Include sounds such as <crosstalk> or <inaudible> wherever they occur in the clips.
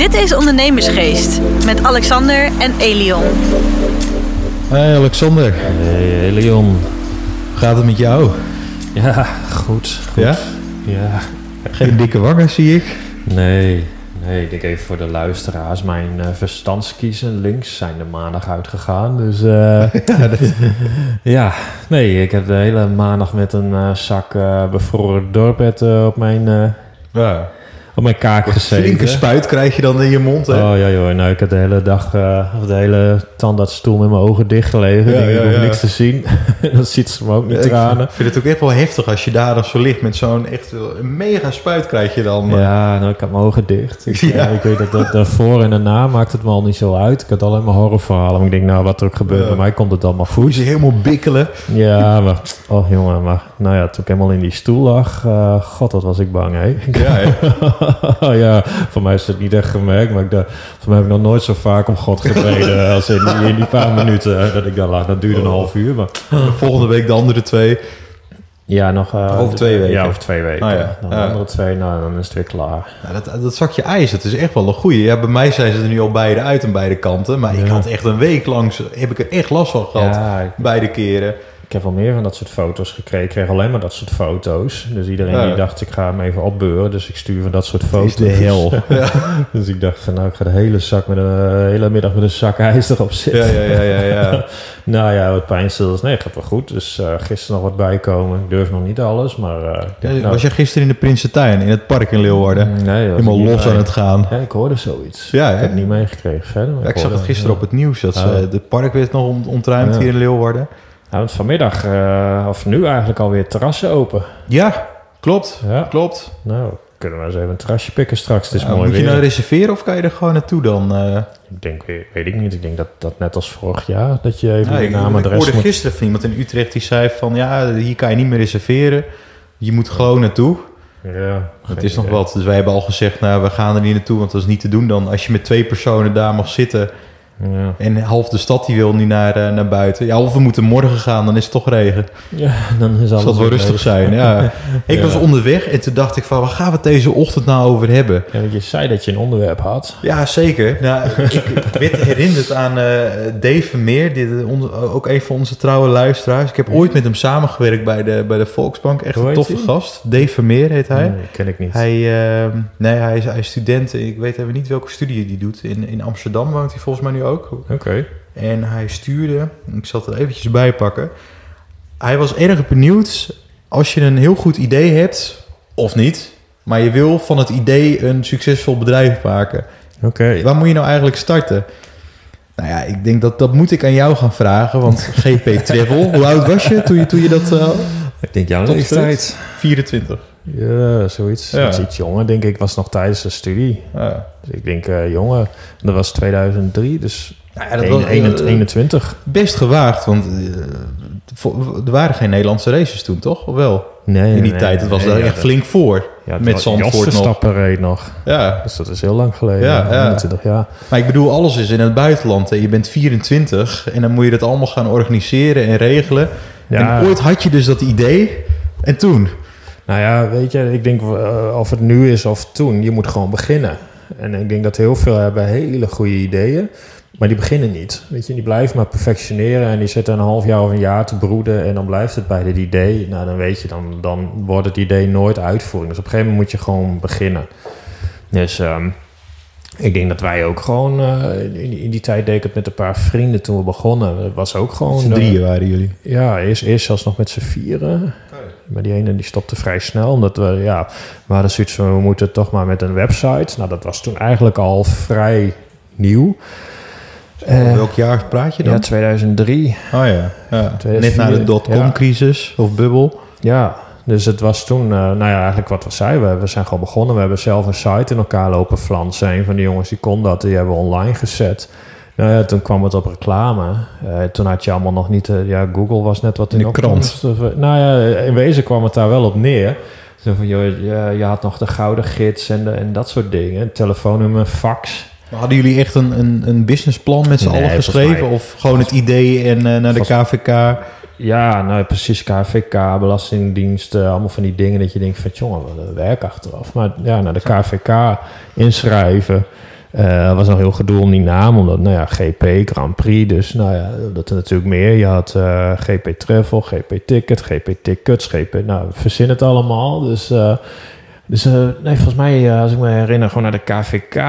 Dit is Ondernemersgeest met Alexander en Elion. Hey Alexander, Hey hoe gaat het met jou? Ja, goed, goed. Ja? Ja. Geen dikke wangen zie ik. Nee, nee, ik denk even voor de luisteraars. Mijn eh verstandskiezen links zijn de maandag uitgegaan. Dus eh, <laughs> Ja, dat- <laughs> ja, nee, ik heb de hele maandag met een eh, zak eh, bevroren dorpet op, mijn, eh, ja. Op mijn kaak Een gezeten. flinke spuit krijg je dan in je mond. Hè? Oh ja joh, nou ik heb de hele dag, eh, of de hele tandartsstoel met mijn ogen dicht gelegen. Ja, ik ja, hoef ja. niks te zien. <laughs> dan ziet ze me ook niet Ja, ik tranen. vind het ook echt wel heftig als je daar dan zo ligt met zo'n echt een mega spuit krijg je dan. Ja, nou, ik had mijn ogen dicht. Ik, <laughs> eh, ik weet dat, dat daarvoor en daarna maakt het me al niet zo uit. Ik had alleen maar horrorverhalen. Maar ik denk, nou, wat er ook gebeurt, bij mij komt het allemaal Voel je goed. ze helemaal bikkelen. <laughs> Ja, maar, oh jongen, maar, nou ja, toen ik helemaal in die stoel lag, eh, god, wat was ik bang, hè? Ja, hè? <laughs> ja, voor mij is het niet echt gemerkt, maar ik dacht, voor mij heb ik nog nooit zo vaak om God gebeden <laughs> als in die, in die paar minuten dat ik daar lag. Dat duurde een half uur, maar... <laughs> Volgende week de andere twee. Ja, nog... eh, Over twee weken. Ja, over twee weken. Ah, ja. Dan de Ja. andere twee, nou, dan is het weer klaar. Nou, dat, dat zakje ijs, dat is echt wel een goeie. Ja, bij mij zijn ze er nu al beide uit aan beide kanten. Maar ik Ja. had echt een week lang, heb ik er echt last van gehad. Ja, ik- Beide keren. Ik heb wel meer van dat soort foto's gekregen. Ik kreeg alleen maar dat soort foto's. Dus iedereen Ja. die dacht, ik ga hem even opbeuren. Dus ik stuur van dat soort Het foto's. is de hel. <laughs> Ja. dus ik dacht van, nou, ik ga de hele, zak met een, eh, hele middag met een zak ijs erop Ja, zitten. ja, ja, ja, ja. <laughs> nou ja, wat pijnstillers. Nee, gaat wel goed. Dus eh, gisteren nog wat bijkomen. Ik durf nog niet alles, maar... eh, ik Ja, nou, was je gisteren in de Prinsentuin, in het park in Leeuwarden? Nee, dat was Helemaal los aan het gaan. Ja, ik hoorde zoiets. Ja, ik heb het niet meegekregen verder. Ja, ik zag het gisteren ja. op het nieuws. Dat ze, Ah. het park werd nog ont- ontruimd Ja. hier in Leeuwarden. Nou, vanmiddag, eh, of nu eigenlijk alweer terrassen open. Ja, klopt. Ja. Klopt. Nou, kunnen we eens even een terrasje pikken straks. Het is mooi moet je nou reserveren of kan je er gewoon naartoe dan? eh? Ik denk, weet, ik niet. Ik denk dat dat net als vorig jaar, dat je even Ja, je ik, naam en ik adres hoorde moet... gisteren van iemand in Utrecht die zei van... ja, hier kan je niet meer reserveren. Je moet gewoon naartoe. Ja, Het is nog wat. Dus wij hebben al gezegd, nou, we gaan er niet naartoe, want dat is niet te doen dan. Als je met twee personen daar mag zitten Ja. en half de stad die wil niet naar, eh, naar buiten. Ja, of we moeten morgen gaan, dan is het toch regen. ja, dan is Zal alles wel rustig zijn, ja. <laughs> Ik was onderweg en toen dacht ik van, waar gaan we het deze ochtend nou over hebben? Ja, want je zei dat je een onderwerp had. Ja, zeker. Nou, ik, werd herinnerd aan eh, Dave Vermeer, dit, eh, ook een van onze trouwe luisteraars. Ik heb ooit met hem samengewerkt bij de, bij de Volksbank. Echt een toffe gast. Dave Vermeer heet hij. Nee, ken ik niet. Hij, eh, nee, hij is, hij is student. Ik weet even niet welke studie hij doet. In, in Amsterdam woont hij volgens mij nu ook. Oké. En hij stuurde, ik zal het er eventjes bij pakken. Hij was erg benieuwd als je een heel goed idee hebt, of niet, maar je wil van het idee een succesvol bedrijf maken. Oké. Waar moet je nou eigenlijk starten? Nou ja, ik denk dat dat moet ik aan jou gaan vragen, want GP Travel, hoe oud was je toen je, toen je dat uh, Ik denk jouw leeftijd. 24? Ja, zoiets. Ja. Iets, iets jonger, denk ik. was nog tijdens de studie. Ja. Dus ik denk eh jonger. Dat was 2003, dus ja, dat een- was, een- eh, 21. best gewaagd, want eh, er waren geen Nederlandse races toen, toch? Of wel? Nee, In die tijd, het was daar echt flink voor. Met Zandvoort nog. stappen reed nog. Ja, Dus dat is heel lang geleden. Ja. 21 jaar. maar ik bedoel, alles is in het buitenland. Hè. Je bent 24 en dan moet je dat allemaal gaan organiseren en regelen. En ooit had je dus dat idee en toen? Nou ja, weet je, ik denk eh, of het nu is of toen, je moet gewoon beginnen. En ik denk dat heel veel hebben hele goede ideeën, maar die beginnen niet. Weet je, die blijven maar perfectioneren en die zitten een half jaar of een jaar te broeden en dan blijft het bij dit idee. Nou, dan weet je, dan, dan wordt het idee nooit uitvoering. Dus op een gegeven moment moet je gewoon beginnen. Dus ehm, ik denk dat wij ook gewoon, eh, in, in die tijd deed ik het met een paar vrienden toen we begonnen. Het was ook gewoon... Z'n eh, drieën waren jullie. ja, eerst, eerst zelfs nog met z'n vieren. Maar die ene die stopte vrij snel. Omdat we, ja, we hadden zoiets van, we moeten toch maar met een website. Nou, dat was toen eigenlijk al vrij nieuw. Eh, Welk jaar praat je dan? ja, 2003. oh ja, ja. 2004, net na de dotcom-crisis of bubbel. Ja, dus het was toen, eh, nou ja, eigenlijk wat we zeiden. We, we zijn gewoon begonnen. We hebben zelf een site in elkaar lopen flansen. Een van de jongens die kon dat, die hebben we online gezet. Nou ja, toen kwam het op reclame. Eh, toen had je allemaal nog niet... eh, ja, Google was net wat In de eh, nou ja, in wezen kwam het daar wel op neer. Zo van, joh, je, je had nog de gouden gids en, de, en dat soort dingen. Telefoonnummer, fax. Maar hadden jullie echt een, een, een businessplan met z'n Nee, allen geschreven? mij- Of gewoon het idee en eh, naar de KVK? Ja, nou precies, KVK, Belastingdienst, eh, allemaal van die dingen dat je denkt van, jongen, wat een werk achteraf. Maar ja, naar de KVK inschrijven. Eh was nog heel gedoe om die naam, omdat, nou ja, GP, Grand Prix, dus nou ja, dat er natuurlijk meer. Je had eh, GP Travel, GP Ticket, GP Tickets, GP, nou, verzin het allemaal. Dus, eh, dus nee, volgens mij, als ik me herinner, gewoon naar de KVK,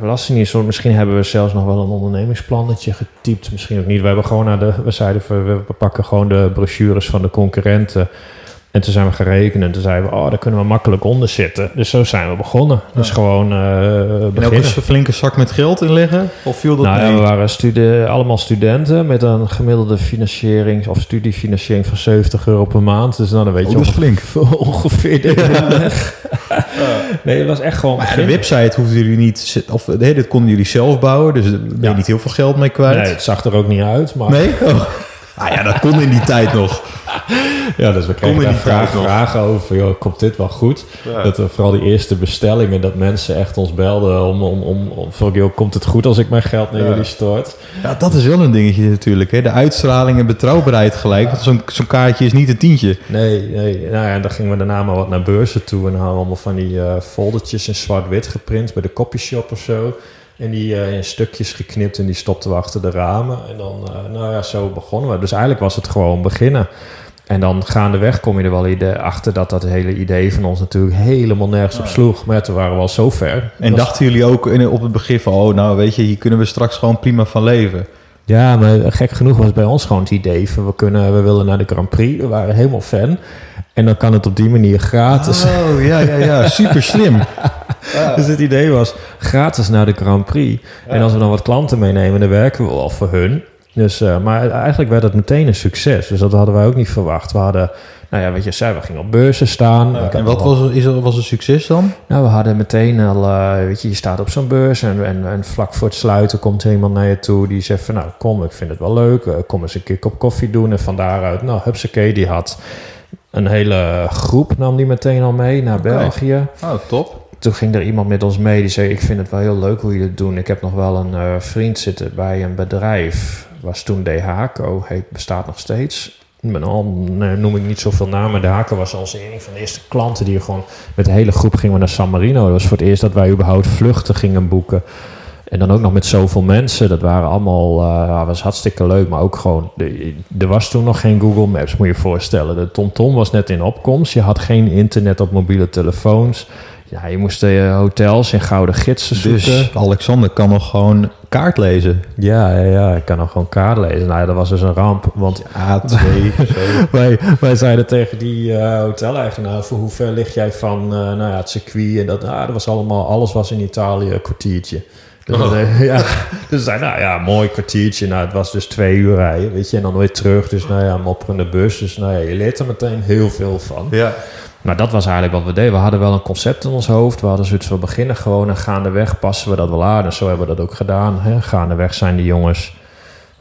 Belastingdienst, misschien hebben we zelfs nog wel een ondernemingsplannetje getypt, misschien ook niet. We hebben gewoon naar de, we zeiden, we pakken gewoon de brochures van de concurrenten. En toen zijn we gaan rekenen en toen zeiden we, oh, daar kunnen we makkelijk onder zitten. Dus zo zijn we begonnen. Dus gewoon eh En ook beginnen. eens een flinke zak met geld inleggen? Of viel dat Nou ja, mee? we waren stude allemaal studenten met een gemiddelde financiering of studiefinanciering van 70 euro per maand. Dus nou, dan weet Oh, je dat ongeveer, <laughs> ongeveer dit. <laughs> Nee, het was echt gewoon Maar de website hoefden jullie niet... Of nee, dat konden jullie zelf bouwen. Dus daar ben je niet heel veel geld mee kwijt. Nee, het zag er ook niet uit, maar Nee? <laughs> Oh. Ah ja, dat kon in die tijd nog. ja, dus we kregen daar die vragen, vragen over, joh, komt dit wel goed? Ja. Dat we vooral die eerste bestellingen, dat mensen echt ons belden om, om, om, om van, joh, komt het goed als ik mijn geld naar Ja. jullie stort? Ja, dat is wel een dingetje natuurlijk. Hè? De uitstraling en betrouwbaarheid gelijk. Want zo'n zo'n kaartje is niet een tientje. Nee, nee. Nou ja, en dan gingen we daarna maar wat naar beurzen toe. En dan hadden we allemaal van die eh, foldertjes in zwart-wit geprint bij de copyshop of zo. En die eh, in stukjes geknipt en die stopten we achter de ramen. En dan, eh, nou ja, zo begonnen we. Dus eigenlijk was het gewoon beginnen. En dan gaandeweg kom je er wel idee achter dat dat hele idee van ons natuurlijk helemaal nergens op sloeg. Maar toen waren we al zo ver. En dachten jullie ook in, op het begin van... Oh, nou weet je, hier kunnen we straks gewoon prima van leven. Ja, maar gek genoeg was bij ons gewoon het idee van we, kunnen, we willen naar de Grand Prix. We waren helemaal fan. En dan kan het op die manier gratis. Oh, ja, ja, ja. Super slim. <laughs> Dus het idee was gratis naar de Grand Prix. En als we dan wat klanten meenemen, dan werken we wel voor hun. Dus, eh, maar eigenlijk werd het meteen een succes. Dus dat hadden wij ook niet verwacht. We hadden, nou ja, wat je zei, we gingen op beurzen staan. Had En wat was, is er, was een succes dan? Nou, we hadden meteen al, eh, weet je, je staat op zo'n beurs en, en, en vlak voor het sluiten komt iemand naar je toe die zegt van, nou, kom, ik vind het wel leuk, eh, kom eens een keer kop koffie doen. En van daaruit, nou, hupsakee, die had een hele groep, nam die meteen al mee naar België. Oh, top. Toen ging er iemand met ons mee die zei: Ik vind het wel heel leuk hoe jullie het doen. Ik heb nog wel een eh, vriend zitten bij een bedrijf. Was toen DHACO, heet, bestaat nog steeds. Al nee, noem ik niet zoveel namen. Haken was onze een van de eerste klanten die gewoon met de hele groep gingen naar San Marino. Dat was voor het eerst dat wij überhaupt vluchten gingen boeken. En dan ook nog met zoveel mensen. Dat waren allemaal, eh was hartstikke leuk. Maar ook gewoon, er was toen nog geen Google Maps, moet je je voorstellen. De TomTom was net in opkomst. Je had geen internet op mobiele telefoons. Ja, je moest eh, hotels en gouden gidsen zoeken. Dus Alexander kan nog gewoon kaart lezen. Ja, ja, ja, ik kan nog gewoon kaart lezen. Nou ja, dat was dus een ramp. Want A2, zo. <laughs> wij, wij zeiden tegen die eh hoteleigenaar... voor hoe ver lig jij van eh, nou ja, het circuit? En dat, ah, dat was allemaal, alles was in Italië een kwartiertje. Dus, Oh. <laughs> ja, dus zei, nou ja, mooi kwartiertje. Nou, het was dus twee uur rijden, weet je. En dan weer terug. Dus nou ja, mopperende bus. Dus nou ja, je leert er meteen heel veel van. Ja. Maar dat was eigenlijk wat we deden. We hadden wel een concept in ons hoofd. We hadden zoiets van beginnen gewoon en gaandeweg passen we dat wel aan. En zo hebben we dat ook gedaan. Hè. Gaandeweg zijn de jongens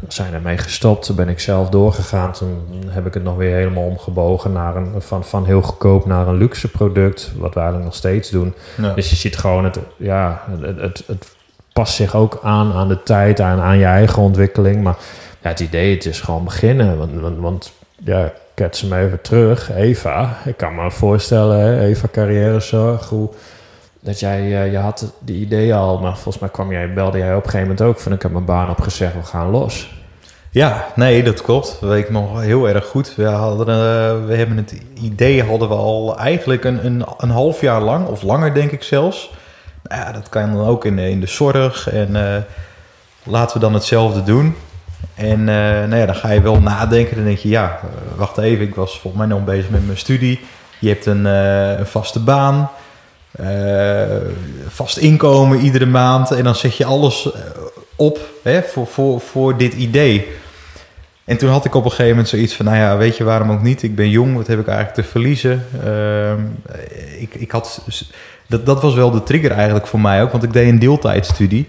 zijn ermee gestopt. Toen ben ik zelf doorgegaan. Toen heb ik het nog weer helemaal omgebogen naar een, van, van heel goedkoop naar een luxe product. Wat we eigenlijk nog steeds doen. Ja. Dus je ziet gewoon, het, ja, het, het, het past zich ook aan aan de tijd, aan, aan je eigen ontwikkeling. Maar ja, het idee, het is gewoon beginnen. Want, want, want ja, kets hem even terug. Eva, ik kan me voorstellen, hè, Eva carrièrezorg, hoe... Dat jij, eh, je had de idee al, maar volgens mij kwam jij, belde jij op een gegeven moment ook van ik heb mijn baan opgezegd, we gaan los. Ja, nee, dat klopt. Dat weet ik nog heel erg goed. We, hadden, eh, we hebben het idee hadden we al eigenlijk een, een, een half jaar lang, of langer denk ik zelfs. Nou ja, dat kan dan ook in, in de zorg. En eh, laten we dan hetzelfde doen. En eh, nou ja, dan ga je wel nadenken. Dan denk je, ja, eh, wacht even. Ik was volgens mij nog bezig met mijn studie. Je hebt een, eh, vaste baan. vast inkomen iedere maand. En dan zet je alles op hè, voor, voor, voor dit idee. En toen had ik op een gegeven moment zoiets van, nou ja, weet je waarom ook niet? Ik ben jong, wat heb ik eigenlijk te verliezen? Ehm, ik, ik had, dat, dat was wel de trigger eigenlijk voor mij ook, want ik deed een deeltijdstudie.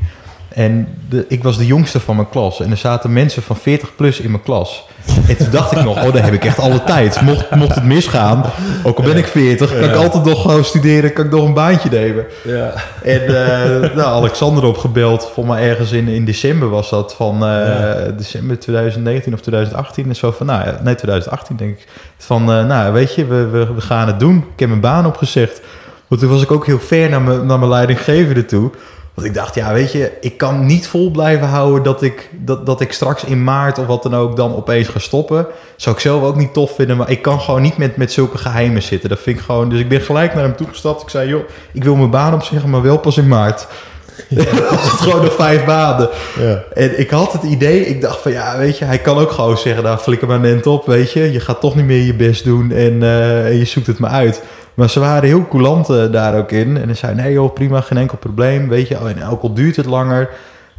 En de, ik was de jongste van mijn klas. En er zaten mensen van 40 plus in mijn klas. En toen dacht ik nog, oh, dan heb ik echt alle tijd. Mocht, mocht het misgaan, ook al ben ik 40, kan ik altijd nog gewoon studeren, kan ik nog een baantje nemen. Ja. En eh, nou, Alexander opgebeld, voor mij ergens in, in december was dat, van eh, Ja. december 2019 of 2018. En zo van, nou ja, nee, 2018 denk ik. Van, eh, nou weet je, we, we, we gaan het doen. Ik heb mijn baan opgezegd. Want toen was ik ook heel ver naar mijn, naar mijn leidinggevende toe. Want ik dacht, ja, weet je, ik kan niet vol blijven houden dat ik, dat, dat ik straks in maart of wat dan ook dan opeens ga stoppen. Zou ik zelf ook niet tof vinden, maar ik kan gewoon niet met, met zulke geheimen zitten. Dat vind ik gewoon, dus ik ben gelijk naar hem toegestapt. Ik zei, joh, ik wil mijn baan opzeggen, maar wel pas in maart. <laughs> dat was het gewoon nog vijf maanden. Ja. En ik had het idee, ik dacht van ja, weet je, hij kan ook gewoon zeggen, nou flikker maar net op, weet je. Je gaat toch niet meer je best doen en, eh, en je zoekt het maar uit. Maar ze waren heel coulant eh, daar ook in. En hij zei, nee joh, prima, geen enkel probleem, weet je. Oh, en ook al duurt het langer.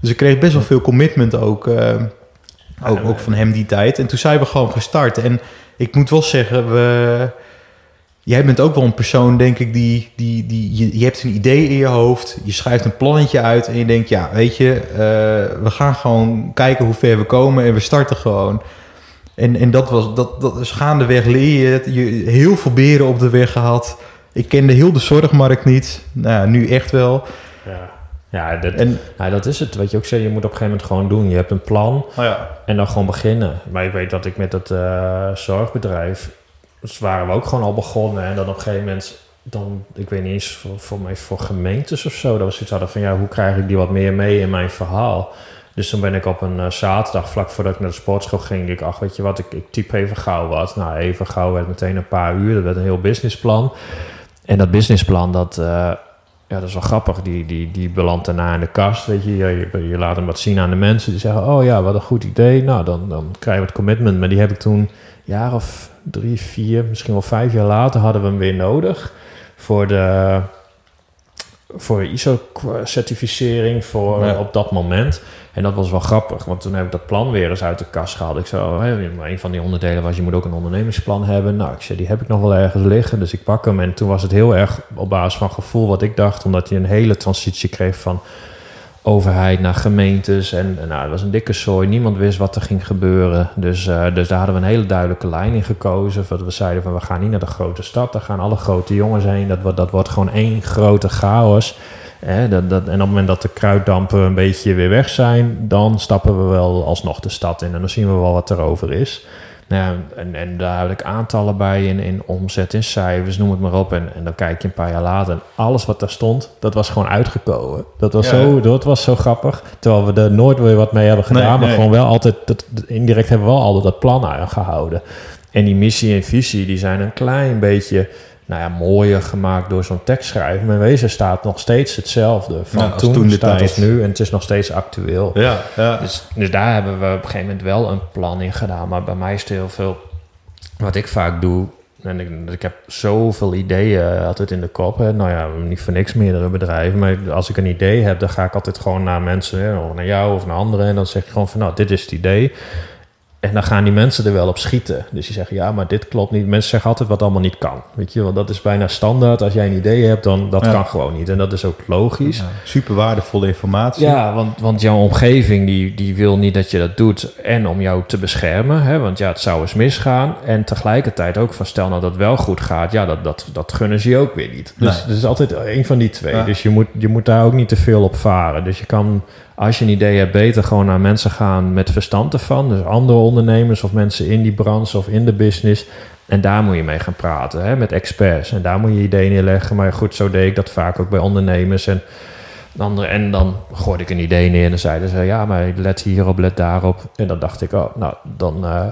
Dus ik kreeg best wel veel commitment ook, eh, ook, ook van hem die tijd. En toen zijn we gewoon gestart. En ik moet wel zeggen, we... Jij bent ook wel een persoon, denk ik, die, die, die je, je hebt een idee in je hoofd, je schrijft een plannetje uit en je denkt, ja, weet je, eh, we gaan gewoon kijken hoe ver we komen en we starten gewoon. En, en dat was, dat, dat is gaandeweg leer je het. Je heel veel beren op de weg gehad. Ik kende heel de zorgmarkt niet. Nou, ja, nu echt wel. Ja, ja, dat, En, nou, dat is het. Wat je ook zei, je moet op een gegeven moment gewoon doen. Je hebt een plan oh ja. en dan gewoon beginnen. Maar ik weet dat ik met dat eh, zorgbedrijf, dus waren we ook gewoon al begonnen. En dan op een gegeven moment, dan, ik weet niet eens, voor, voor mij voor gemeentes of zo, dat we zoiets hadden van, ja, hoe krijg ik die wat meer mee in mijn verhaal? Dus toen ben ik op een eh, zaterdag, vlak voordat ik naar de sportschool ging, ik ach, weet je wat, ik, ik type even gauw wat. Nou, even gauw werd meteen een paar uur. Dat werd een heel businessplan. En dat businessplan, dat, eh, ja, dat is wel grappig. Die, die, die belandt daarna in de kast, weet je. Je, je. je laat hem wat zien aan de mensen. Die zeggen, oh ja, wat een goed idee. Nou, dan, dan krijgen we het commitment. Maar die heb ik toen, een jaar of drie, vier, misschien wel vijf jaar later, hadden we hem weer nodig. Voor de voor ISO-certificering voor Ja. op dat moment. En dat was wel grappig, want toen heb ik dat plan weer eens uit de kast gehaald. Ik zei, oh, maar een van die onderdelen was, je moet ook een ondernemingsplan hebben. Nou, ik zei, die heb ik nog wel ergens liggen, dus ik pak hem. En toen was het heel erg op basis van gevoel wat ik dacht, omdat je een hele transitie kreeg van overheid naar gemeentes. En, nou, het was een dikke zooi. Niemand wist wat er ging gebeuren. Dus, eh, dus daar hadden we een hele duidelijke lijn in gekozen. We zeiden van, we gaan niet naar de grote stad. Daar gaan alle grote jongens heen. Dat, dat wordt gewoon één grote chaos. Dat, dat, en op het moment dat de kruiddampen een beetje weer weg zijn... dan stappen we wel alsnog de stad in. En dan zien we wel wat er over is. Nou en, en daar heb ik aantallen bij in, in omzet, in cijfers, noem het maar op. En, en dan kijk je een paar jaar later en alles wat daar stond, dat was gewoon uitgekomen. Dat was, Ja. zo, dat was zo grappig. Terwijl we er nooit weer wat mee hebben gedaan, Nee, maar nee. gewoon wel altijd, dat, indirect hebben we wel altijd dat plan aangehouden. En die missie en visie, die zijn een klein beetje nou ja, mooier gemaakt door zo'n tekstschrijver. In wezen staat nog steeds hetzelfde van als toen, toen staat als nu. En het is nog steeds actueel. Ja, ja. Dus, dus daar hebben we op een gegeven moment wel een plan in gedaan. Maar bij mij is het heel veel... Wat ik vaak doe... En ik, ik heb zoveel ideeën altijd in de kop. Hè. Nou ja, niet voor niks meerdere bedrijven. Maar als ik een idee heb, dan ga ik altijd gewoon naar mensen. Hè, of naar jou of naar anderen. En dan zeg ik gewoon van, nou, dit is het idee. En dan gaan die mensen er wel op schieten. Dus die zeggen, ja, maar dit klopt niet. Mensen zeggen altijd wat allemaal niet kan. Weet je, want dat is bijna standaard. Als jij een idee hebt, dan dat Ja. kan gewoon niet. En dat is ook logisch. Ja, super waardevolle informatie. Ja, want, want jouw omgeving die, die wil niet dat je dat doet. En om jou te beschermen. Hè? Want ja, het zou eens misgaan. En tegelijkertijd ook van stel nou dat het wel goed gaat. Ja, dat, dat, dat gunnen ze je ook weer niet. Dus Nee. het is altijd een van die twee. Ja. Dus je moet, je moet daar ook niet te veel op varen. Dus je kan, als je een idee hebt, beter gewoon naar mensen gaan met verstand ervan. Dus andere ondernemers of mensen in die branche of in de business. En daar moet je mee gaan praten, hè, met experts. En daar moet je ideeën neerleggen. Maar goed, zo deed ik dat vaak ook bij ondernemers. En, andere, en dan gooide ik een idee neer en dan zeiden ze... ja, maar let hierop, let daarop. En dan dacht ik, oh, nou, dan, eh,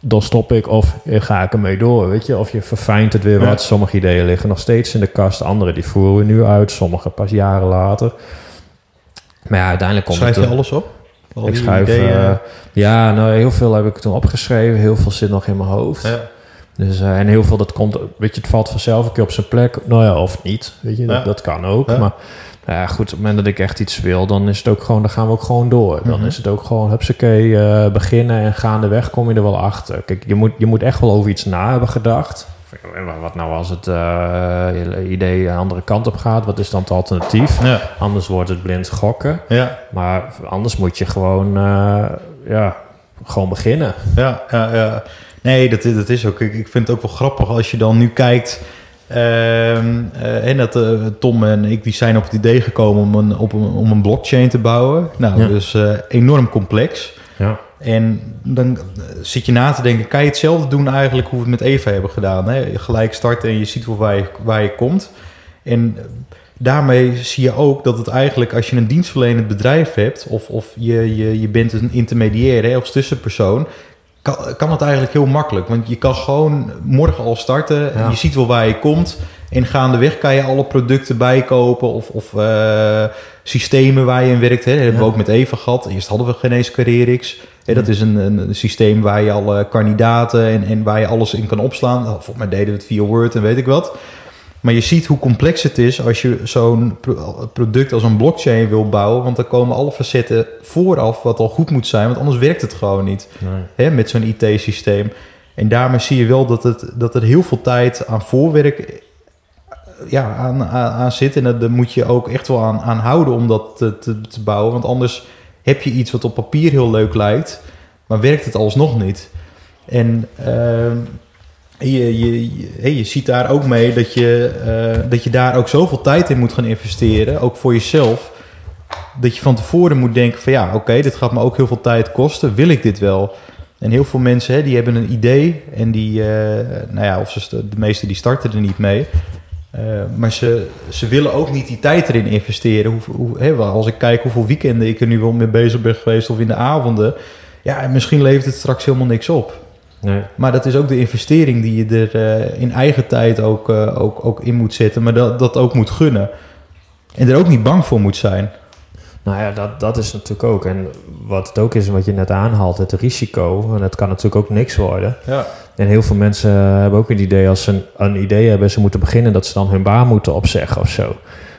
dan stop ik of ga ik ermee door, weet je. Of je verfijnt het weer Ja. wat. Sommige ideeën liggen nog steeds in de kast. Andere die voeren we nu uit, sommige pas jaren later. Maar ja, uiteindelijk komt Schrijf het... je alles op? Al ik schrijf... eh, ja, nou, heel veel heb ik toen opgeschreven. Heel veel zit nog in mijn hoofd. ja. Dus, eh, en heel veel dat komt, weet je, het valt vanzelf een keer op zijn plek. Nou ja, of niet, weet je, dat, Ja. dat kan ook. Ja. Maar nou ja, goed, op het moment dat ik echt iets wil, dan is het ook gewoon, dan gaan we ook gewoon door. Dan Mhm. is het ook gewoon, hupsakee, eh beginnen en gaandeweg kom je er wel achter. Kijk, je moet, je moet echt wel over iets na hebben gedacht. Van, Wat nou als het je idee een andere kant op gaat? Wat is dan het alternatief? Ja. Anders wordt het blind gokken. Ja. Maar anders moet je gewoon, eh, ja, gewoon beginnen. Ja, ja, ja. Nee, dat, is- dat is ook. Ik, ik vind het ook wel grappig als je dan nu kijkt. ehm, eh, en dat Tom en ik die zijn op het idee gekomen om een, op een, om een blockchain te bouwen. Nou, Ja. dus enorm complex. Ja. En dan zit je na te denken, kan je hetzelfde doen eigenlijk hoe we het met Eva hebben gedaan? Hè? Gelijk starten en je ziet wel waar je, waar je komt. En daarmee zie je ook dat het eigenlijk, als je een dienstverlenend bedrijf hebt, of, of je, je, je bent een intermediair hè, als tussenpersoon, kan, kan het eigenlijk heel makkelijk. Want je kan gewoon morgen al starten. Ja. Je ziet wel waar je komt. En gaandeweg kan je alle producten bijkopen of, of eh, systemen waar je in werkt. Hè. Dat hebben we ook met Eva gehad. Eerst hadden we geen eens. Dat is een, een, systeem waar je alle kandidaten en, en waar je alles in kan opslaan. Nou, Volgens mij deden we het via Word en weet ik wat. Maar je ziet hoe complex het is als je zo'n pro- product als een blockchain wil bouwen. Want dan komen alle facetten vooraf wat al goed moet zijn. Want anders werkt het gewoon niet Nee. met zo'n IT-systeem. En daarmee zie je wel dat, het, dat er heel veel tijd aan voorwerk ja, aan, aan, aan zit. En dat- daar moet je ook echt wel aan, aan houden om dat te, te, te bouwen. Want anders heb je iets wat op papier heel leuk lijkt, maar werkt het alsnog niet. En ehm, je, je, je, je ziet daar ook mee dat je, eh, dat je daar ook zoveel tijd in moet gaan investeren, ook voor jezelf. Dat je van tevoren moet denken van ja, oké, dit gaat me ook heel veel tijd kosten. Wil ik dit wel? En heel veel mensen hè, die hebben een idee en die, eh, nou ja, of ze, de meeste die starten er niet mee. Eh, maar ze, ze willen ook niet die tijd erin investeren. Hoe, hoe, hè, als ik kijk hoeveel weekenden ik er nu wel mee bezig ben geweest of in de avonden. Ja, en misschien levert het straks helemaal niks op. Nee. Maar dat is ook de investering die je er eh, in eigen tijd ook, eh, ook, ook in moet zetten. Maar dat, dat ook moet gunnen. En er ook niet bang voor moet zijn. Nou ja, dat, dat is natuurlijk ook. En wat het ook is, wat je net aanhaalt, het risico. En het kan natuurlijk ook niks worden. Ja. En heel veel mensen hebben ook het idee, als ze een, een idee hebben, ze moeten beginnen, dat ze dan hun baan moeten opzeggen of zo.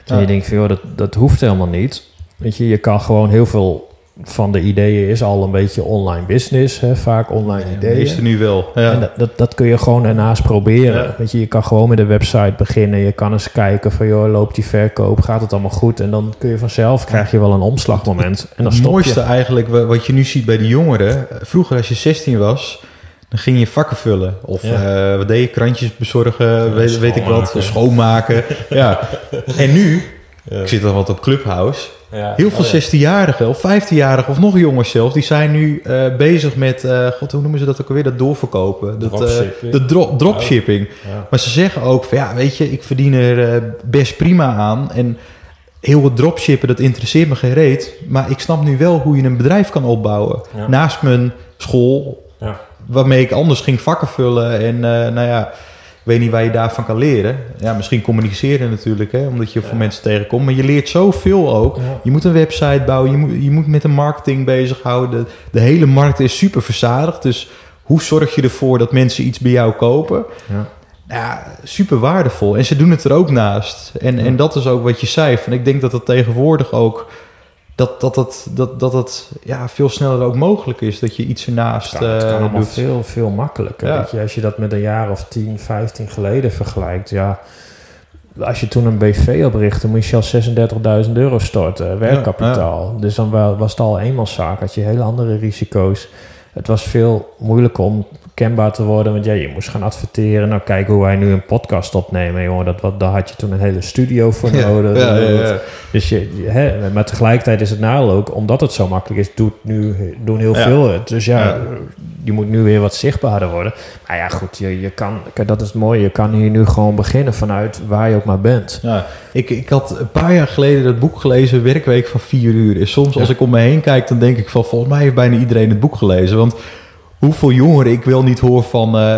En Ja. je denkt van, joh, dat, dat hoeft helemaal niet. Weet je, je kan gewoon heel veel van de ideeën is al een beetje online business, hè, vaak online De ideeën. meeste nu wel. Ja. En dat, dat, dat kun je gewoon ernaast proberen. Ja. Weet je, je kan gewoon met een website beginnen. Je kan eens kijken van, joh, loopt die verkoop? Gaat het allemaal goed? En dan kun je vanzelf, krijg je wel een omslagmoment. En dan het stop mooiste je. eigenlijk, wa- wat je nu ziet bij de jongeren. eh, Vroeger als je 16 was, dan ging je vakken vullen. Of Ja. eh, wat deed je? Krantjes bezorgen, weet, weet ik wat. schoonmaken. Ja. <laughs> En nu, ik zit dan wat op Clubhouse. Ja. Heel veel Oh ja. 16-jarigen of 15-jarigen of nog jonger zelfs, die zijn nu eh, bezig met, eh, god, hoe noemen ze dat ook alweer? Dat doorverkopen. Dat, de dro- dropshipping. Maar ze zeggen ook van ja, weet je, ik verdien er best prima aan. En heel het dropshippen, dat interesseert me geen reet. Maar ik snap nu wel hoe je een bedrijf kan opbouwen. Ja. Naast mijn school, Ja. Waarmee ik anders ging vakken vullen. En eh, nou ja, ik weet niet waar je daarvan kan leren. Ja, misschien communiceren natuurlijk, hè, omdat je Ja. voor mensen tegenkomt. Maar je leert zoveel ook. Ja. Je moet een website bouwen, je moet, je moet met de marketing bezighouden. De, de hele markt is super verzadigd. Dus hoe zorg je ervoor dat mensen iets bij jou kopen? Ja. Ja, super waardevol. En ze doen het er ook naast. En, en dat is ook wat je zei. Van, ik denk dat het tegenwoordig ook... Dat, dat, dat, dat, dat het ja, veel sneller ook mogelijk is dat je iets ernaast kan, het kan eh, allemaal doet. veel, veel makkelijker. Ja. Weet je, als je dat met een jaar of 10, 15 geleden vergelijkt, ja. Als je toen een BV oprichtte, moest je al 36.000 euro storten, werkkapitaal. Dus dan wa- was het al eenmanszaak, had je hele andere risico's. Het was veel moeilijker om kenbaar te worden, want ja, je moest gaan adverteren. Nou, kijk hoe wij nu een podcast opnemen, jongen. Dat, wat, daar had je toen een hele studio voor <laughs> nodig. ja, ja, ja. Dus je, hè, maar tegelijkertijd is het nadeel ook, omdat het zo makkelijk is, doet nu, doen heel veel het. Dus ja, je moet nu weer wat zichtbaarder worden. Maar ja, goed, je, je kan, dat is het mooie. Je kan hier nu gewoon beginnen vanuit waar je ook maar bent. Ik, ik had een paar jaar geleden dat boek gelezen, Werkweek van vier uur. Soms als ik om me heen kijk, dan denk ik van... volgens mij heeft bijna iedereen het boek gelezen. Want hoeveel jongeren ik wel niet hoor van... eh,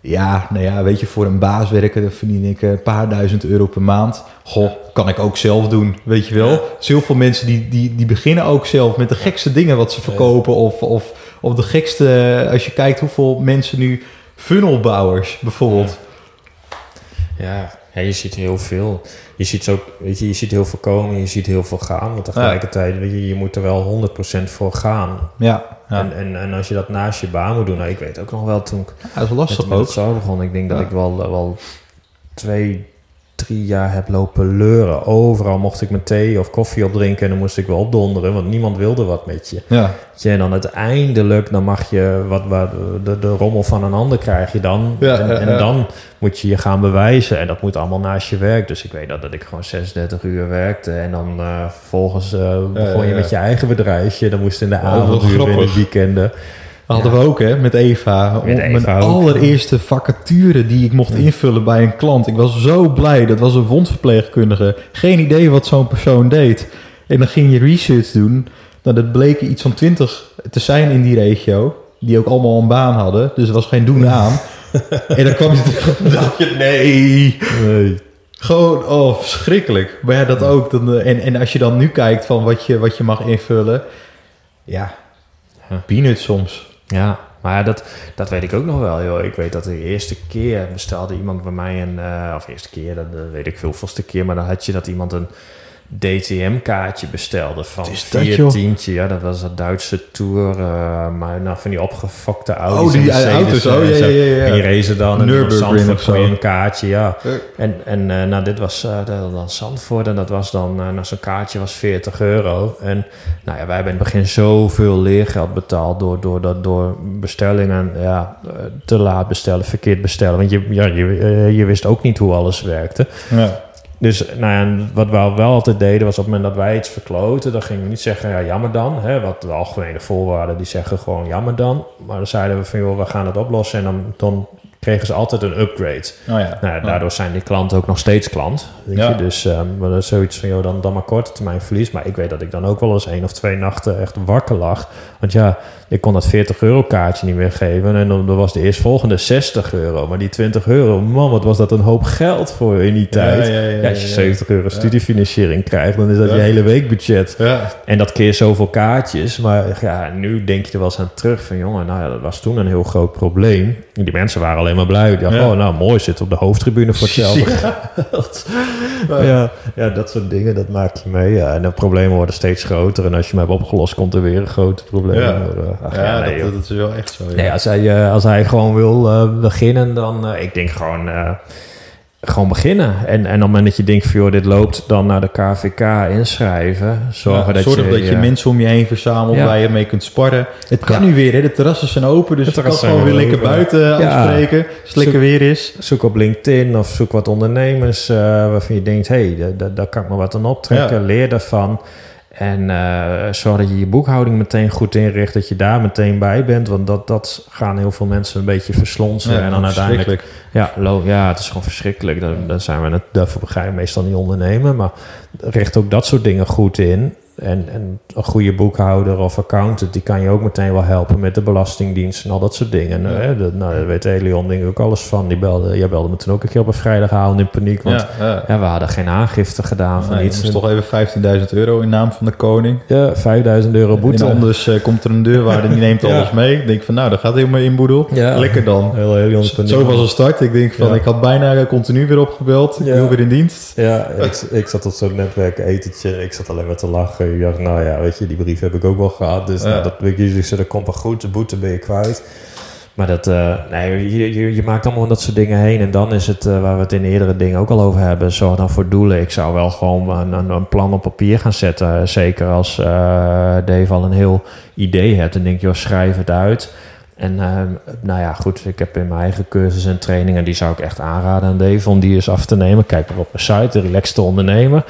ja, nou ja, weet je, voor een baas werken... dan verdien ik een paar duizend euro per maand. Goh, kan ik ook zelf doen, weet je wel. Dus heel veel mensen die, die, die beginnen ook zelf met de gekste dingen wat ze verkopen. Of, of, of de gekste... Als je kijkt hoeveel mensen nu... Funnelbouwers bijvoorbeeld. Ja, ja, je ziet heel veel. Je ziet, ook, weet je, je ziet heel veel komen, je ziet heel veel gaan. Maar tegelijkertijd, weet je, je moet er wel 100% voor gaan. Ja, ja. En, en, en als je dat naast je baan moet doen, nou, ik weet ook nog wel toen ik Ja, dat is lastig met, met ook. het zo begon. Ik denk dat ik wel, wel twee, drie jaar heb lopen leuren. Overal mocht ik mijn thee of koffie opdrinken en dan moest ik wel opdonderen, want niemand wilde wat met je. Ja, je, En dan uiteindelijk, dan mag je wat, wat de, de rommel van een ander krijg je dan. Ja, en ja, en ja. dan moet je je gaan bewijzen. En dat moet allemaal naast je werk. Dus ik weet dat, dat ik gewoon 36 uur werkte. En dan eh, vervolgens eh, begon je met je eigen bedrijfje. Dan moest in de avonduren, in de weekenden. Dat hadden we ook, hè, met Eva. Met Eva Mijn ook. allereerste vacature die ik mocht invullen bij een klant. Ik was zo blij. Dat was een wondverpleegkundige. Geen idee wat zo'n persoon deed. En dan ging je research doen. Nou, dat bleken iets van twintig te zijn in die regio. Die ook allemaal een baan hadden. Dus er was geen doen <laughs> aan. en dan kwam je <laughs> terug en dacht je, nee. Nee. Gewoon, oh, verschrikkelijk. Maar ja, dat ook. Dan, eh, en, en als je dan nu kijkt van wat je, wat je mag invullen. Ja, Ja. peanuts soms. Ja, maar dat, dat weet ik ook nog wel. Joh. Ik weet dat de eerste keer bestelde iemand bij mij een... eh, of eerste keer, dat, weet ik veel, volste keer. Maar dan had je dat iemand een DTM-kaartje bestelde van vier tientje. Ja, dat was een Duitse Tour. eh, maar nou, van die opgefokte Audi's Oh, die en auto's. Oh, en ja, ja, ja, ja. En die racen dan en Nürburgring dan Zandvoort voor een kaartje, ja. En, en eh, nou, dit was dat- dan Zandvoort en dat was dan, nou, zo'n kaartje was 40 euro. En nou ja, wij hebben in het begin zoveel leergeld betaald door, door, dat door bestellingen ja, te laat bestellen, verkeerd bestellen. Want je, ja, je, je wist ook niet hoe alles werkte. Ja. Dus nou ja, wat we wel altijd deden was op het moment dat wij iets verkloten, dan gingen we niet zeggen ja, jammer dan. Hè, wat de algemene voorwaarden die zeggen gewoon jammer dan. Maar dan zeiden we van joh, we gaan het oplossen en dan, dan kregen ze altijd een upgrade. Oh ja. Nou ja, daardoor zijn die klanten ook nog steeds klant. Weet Ja. je? Dus maar dat is zoiets van, joh, dan, dan maar korte termijn verlies. Maar ik weet dat ik dan ook wel eens één of twee nachten echt wakker lag. Want ja, ik kon dat 40 euro kaartje niet meer geven. En dan, was de eerstvolgende 60 euro. Maar die 20 euro, man, wat was dat een hoop geld voor in die tijd. ja, als je ja. 70 euro studiefinanciering krijgt, dan is dat je hele weekbudget. Ja. En dat keer zoveel kaartjes. Maar ja, nu denk je er wel eens aan terug van... jongen, nou ja, dat was toen een heel groot probleem. Die mensen waren alleen maar blij. Die dachten, Ja. oh, nou mooi, zit op de hoofdtribune voor hetzelfde <laughs> geld. <laughs> Ja. Ja, dat soort dingen, dat maak je mee. Ja. En de problemen worden steeds groter. En als je hem hebt opgelost, komt er weer een groot probleem. Ja. Maar, ach, Ja, nee, dat, dat is wel echt zo. Nee, als hij, eh, als hij gewoon wil eh, beginnen, dan... eh, ik denk gewoon... gewoon beginnen. En, en op het moment dat je denkt van... joh, dit loopt dan naar de KVK inschrijven. Zorgen Ja, dat zorg je... dat je ja, mensen om je heen verzamelt Ja. waar je mee kunt sparren. Het kan nu weer, hè? de terrassen zijn open, dus je kan gewoon weer lekker buiten afspreken als het lekker weer is. Zoek op LinkedIn of zoek wat ondernemers eh, waarvan je denkt... hé, hey, daar- kan ik me wat aan optrekken. Leer daarvan. En eh, zorg dat je je boekhouding meteen goed inricht. Dat je daar meteen bij bent. Want dat, dat gaan heel veel mensen een beetje verslonsen. en dan uiteindelijk... Ja, lo- ja, het is gewoon verschrikkelijk. Daar, daar zijn we net, daarvoor je meestal niet ondernemen. Maar richt ook dat soort dingen goed in. En, en een goede boekhouder of accountant, die kan je ook meteen wel helpen met de belastingdienst en al dat soort dingen. Ja. Hè? Dat, nou, daar weet Elion denk ik ook alles van. Die belde, jij belde me toen ook een keer op een vrijdagavond in paniek. Want Ja, ja. ja, we hadden geen aangifte gedaan van Nee, iets. dat is toch even 15.000 euro in naam van de koning. Ja, 5000 euro boete. En anders eh, komt er een deurwaarder die neemt <laughs> alles mee. Ik denk van, nou, dat gaat helemaal inboedel. Lekker dan. Heel Elion paniek. Zo was een start. Ik denk van, ik had bijna eh, continu weer opgebeld. Ik wil weer in dienst. Ja, ik, ik zat op zo'n netwerk etentje. Ik zat alleen maar te lachen. Ik dacht, nou ja, weet je, die brief heb ik ook wel gehad. Dus Ja. nou, dat, ik zei, dat komt wel goed. De boete ben je kwijt. Maar dat, eh, nee, je, je, je maakt allemaal dat soort dingen heen. En dan is het, eh, waar we het in eerdere dingen ook al over hebben, zorg dan voor doelen. Ik zou wel gewoon een, een, een plan op papier gaan zetten. Zeker als eh, Dave al een heel idee hebt. Dan denk je, joh, schrijf het uit. En nou ja, goed, ik heb in mijn eigen cursus en trainingen, die zou ik echt aanraden aan Dave om die eens af te nemen. Kijk maar op mijn site, de Relaxte Ondernemer.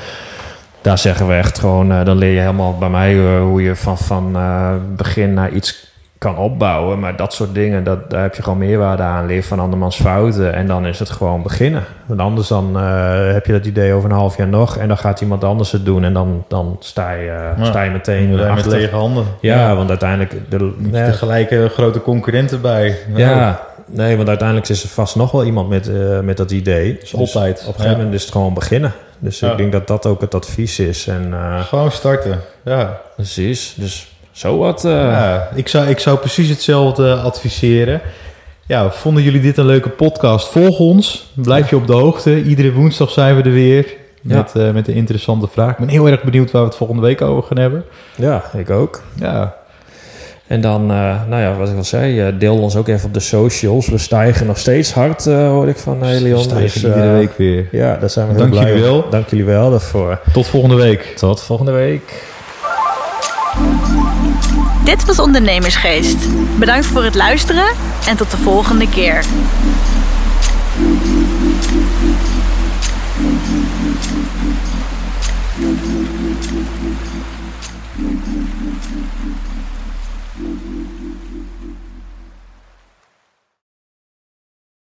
Daar zeggen we echt gewoon, eh, dan leer je helemaal bij mij eh, hoe je van, van eh, begin naar iets kan opbouwen. Maar dat soort dingen, dat, daar heb je gewoon meerwaarde aan. Leer van andermans fouten en dan is het gewoon beginnen. Want anders dan heb je dat idee over een half jaar nog en dan gaat iemand anders het doen. En dan, dan sta, je, Ja. sta je meteen We zijn met achter. lege handen. Ja, want uiteindelijk... De, ja, tegelijk eh, grote concurrenten bij. ja, nee, want uiteindelijk is er vast nog wel iemand met, met dat idee. Altijd. op een gegeven moment is het gewoon beginnen. Dus Ja. ik denk dat dat ook het advies is. En eh, Gewoon starten. Ja. precies, dus zo wat. eh, Ja, ik, zou, ik zou precies hetzelfde adviseren. Ja, vonden jullie dit een leuke podcast? Volg ons. Blijf je op de hoogte. Iedere woensdag zijn we er weer. Ja. Met, eh, met een interessante vraag. Ik ben heel erg benieuwd waar we het volgende week over gaan hebben. ja, ik ook. Ja, En dan, eh, nou ja, wat ik al zei, eh, deel ons ook even op de socials. We stijgen nog steeds hard, eh, hoor ik van Helion. we stijgen Dus, iedere week weer. Ja, daar zijn we heel Dank blij jullie wel. Dank jullie wel daarvoor. Tot volgende week. Tot volgende week. Dit was Ondernemersgeest. Bedankt voor het luisteren en tot de volgende keer.